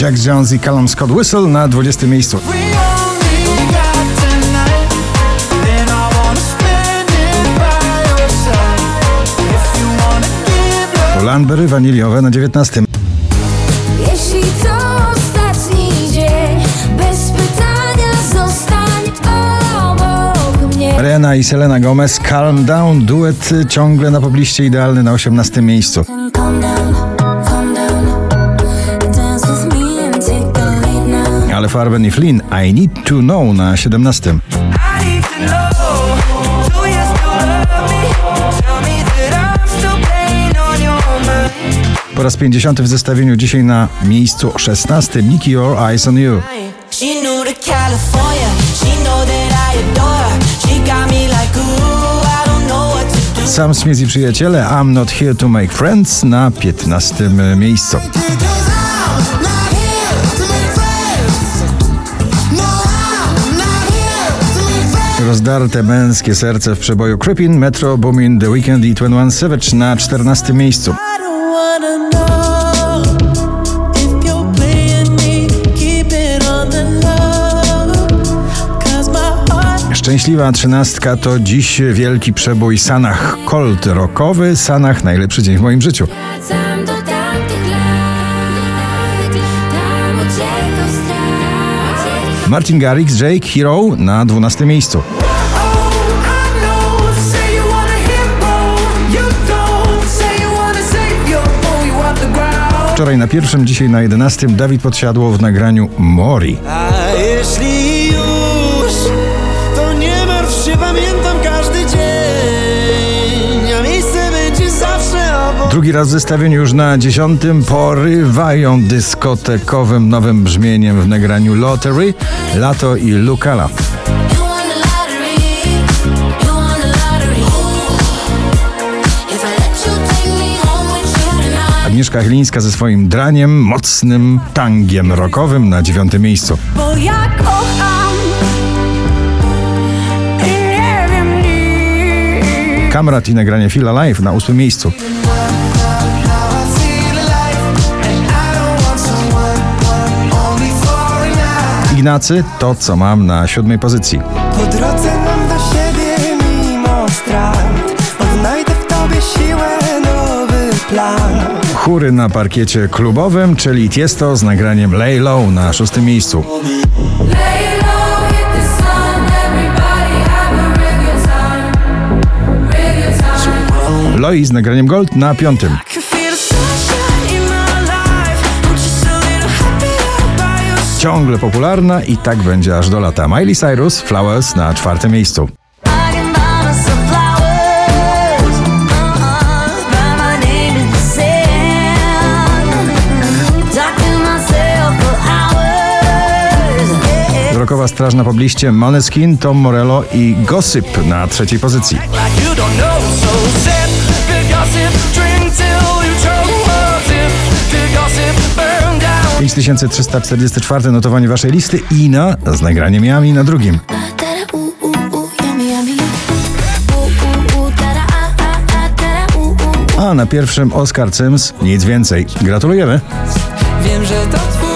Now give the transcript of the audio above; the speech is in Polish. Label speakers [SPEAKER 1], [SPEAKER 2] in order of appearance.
[SPEAKER 1] Jack Jones i Callum Scott Whistle na 20 miejscu. Lanbery waniliowe na 19.
[SPEAKER 2] Jeśli to ostatni dzień, bez pytania zostań obok mnie.
[SPEAKER 1] Rena i Selena Gomez Calm Down, duet ciągle na pobliście idealny na 18 miejscu. Farben i Flynn I Need To Know na 17.
[SPEAKER 3] I need to know, do you still love me? Tell me that I'm still playing on your mind.
[SPEAKER 1] Po raz 50 w zestawieniu dzisiaj na miejscu 16 Nicky Your Eyes on You. Sam Smith i przyjaciele I'm Not Here To Make Friends na 15 miejscu. Rozdarte męskie serce w przeboju Creepin, Metro Boomin, The Weeknd i 21 Savage na 14 miejscu. Szczęśliwa trzynastka to dziś wielki przebój Sanach Colt rockowy, Sanach najlepszy dzień w moim życiu. Martin Garrix, Jake Hero na 12 miejscu. Wczoraj na pierwszym, dzisiaj na 11 Dawid Podsiadło w nagraniu Mori.
[SPEAKER 4] A jeśli już, to nie martw się, pamiętam każdy dzień, a miejsce będzie zawsze obok.
[SPEAKER 1] Drugi raz w zestawieniu już na dziesiątym porywają dyskotekowym nowym brzmieniem w nagraniu Lottery, Lato i Lucala. Agnieszka Chylińska ze swoim draniem, mocnym tangiem rockowym na dziewiątym miejscu.
[SPEAKER 3] Bo ja kocham i nie wiem nic.
[SPEAKER 1] Kamrat i nagranie Feel Alive na ósmym miejscu. Ignacy, to co mam na siódmej pozycji.
[SPEAKER 4] Po drodze
[SPEAKER 1] Chóry na parkiecie klubowym, czyli Tiesto z nagraniem Lay Low na szóstym miejscu. Loi z nagraniem Gold na piątym. Ciągle popularna i tak będzie aż do lata. Miley Cyrus, Flowers na czwartym miejscu. Rokowa straż na pobliście Måneskin, Tom Morello i Gossip na trzeciej pozycji.
[SPEAKER 4] Down.
[SPEAKER 1] 5344 notowanie waszej listy Ina z nagraniem Yami na drugim. A na pierwszym Oscar Sims, nic więcej. Gratulujemy.
[SPEAKER 3] Wiem, że to twój